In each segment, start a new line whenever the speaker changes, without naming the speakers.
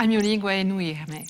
a mia lingua è nuirme.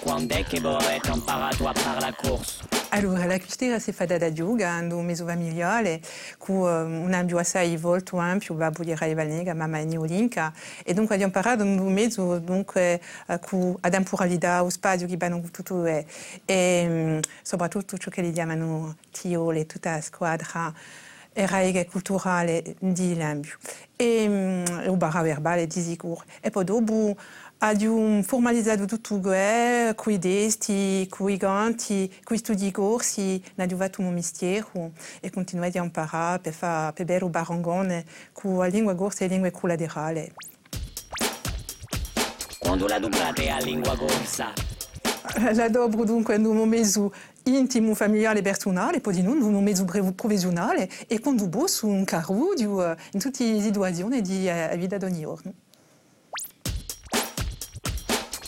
Quando è che voi avete imparato a fare la corsa?
Allora, la cultura si fa da yoga, no meso familiare, cu um, un ambio assai volto ampio, babbo di Rai Valnega, mamma e Neolinka. E dunque abbiamo parlato un mezzo, dunque, uh, cu ad ampuralità, o spazio che vanno tutto, e, e soprattutto ciò che li chiamano tiole, tutta la squadra e regole culturali di l'ambio. E um, o barra verbale di sicuro. E poi dopo abbiamo formalizzato tutto questo, con i testi, con i ganti, con i studi corsi, abbiamo fatto un mestiere e continuiamo a imparare per fare per bere barangone con la lingua corsa e la lingua collaterale.
Quando la dublate a lingua corsa?
La dobro dunque in un mezzo intimo, familiare personale, poi di non mezzo professionale e quando bosso un carro in tutte le situazioni di vita.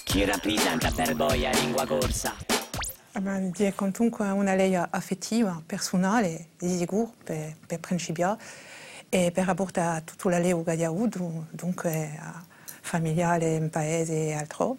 Chi rappresenta per voi la lingua corsa?
È comunque una lei affettiva, personale, di sicuro, per, per e per rapportare tutta la lei che dunque familiare, in paese e altro.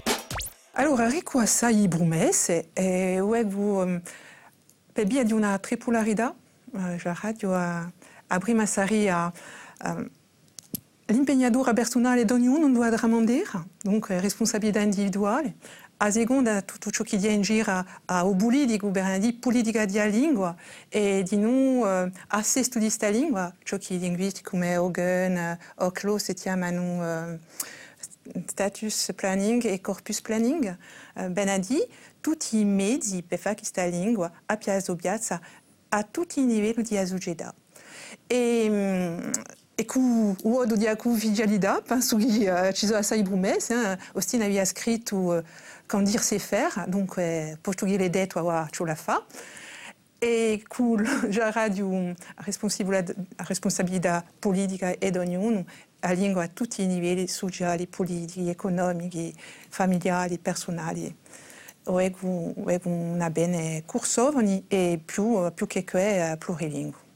Allora, rico assai brumese e uego per via di una tripolarità la radio a, a prima saria um, l'impegnadura personale di ognuno non doit ramandare, donc responsabilità individuale. A seconda tutto ciò che viene in giro politica di lingua e di non uh, a questa lingua, ciò che i linguisti come Hogan o uh, Klo si chiamano uh, status planning e corpus planning, uh, ben a di tutti i mezzi per fare questa lingua a piazza piazza a tutti i livelli di società. E, e cu uodo di convivialità, penso che uh, ci sono assai promesse. Hein. Scritto uh, Quand dire c'est faire, donc portoghese detto a ciò la fa. Con la radio a responsabilità politica ed ognuno, la lingua a tutti i livelli sociali, politici, economici, familiari, personali. Ego, ego una bene cursovani e più, più che que plurilingue.